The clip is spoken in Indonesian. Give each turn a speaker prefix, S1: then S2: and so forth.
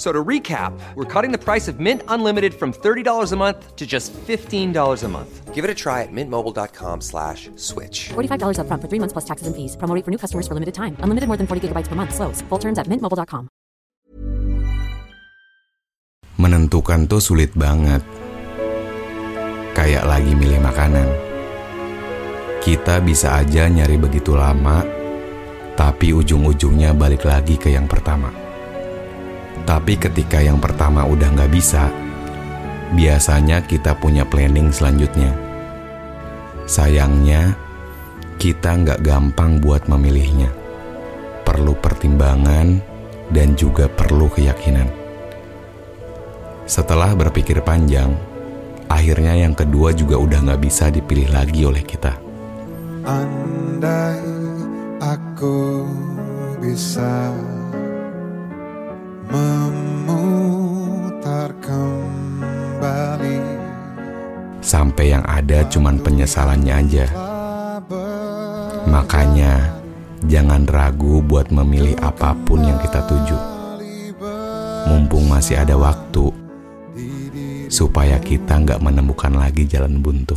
S1: So to recap, we're cutting the price of Mint Unlimited from $30 a month to just $15 a month.
S2: Give it a try at mintmobile.com slash switch.
S3: $45 upfront for three months plus taxes and fees. Promo rate for new customers for limited time. Unlimited more than 40 gigabytes per month. Slows. Full terms at mintmobile.com.
S4: Menentukan tuh sulit banget. Kayak lagi milih makanan. Kita bisa aja nyari begitu lama, tapi ujung-ujungnya balik lagi ke yang pertama. Tapi ketika yang pertama udah nggak bisa, biasanya kita punya planning selanjutnya. Sayangnya, kita nggak gampang buat memilihnya. Perlu pertimbangan dan juga perlu keyakinan. Setelah berpikir panjang, akhirnya yang kedua juga udah nggak bisa dipilih lagi oleh kita.
S5: Andai aku bisa memutar kembali
S4: Sampai yang ada cuman penyesalannya aja. Makanya, jangan ragu buat memilih apa pun yang kita tuju. Mumpung masih ada waktu, supaya kita nggak menemukan lagi jalan buntu.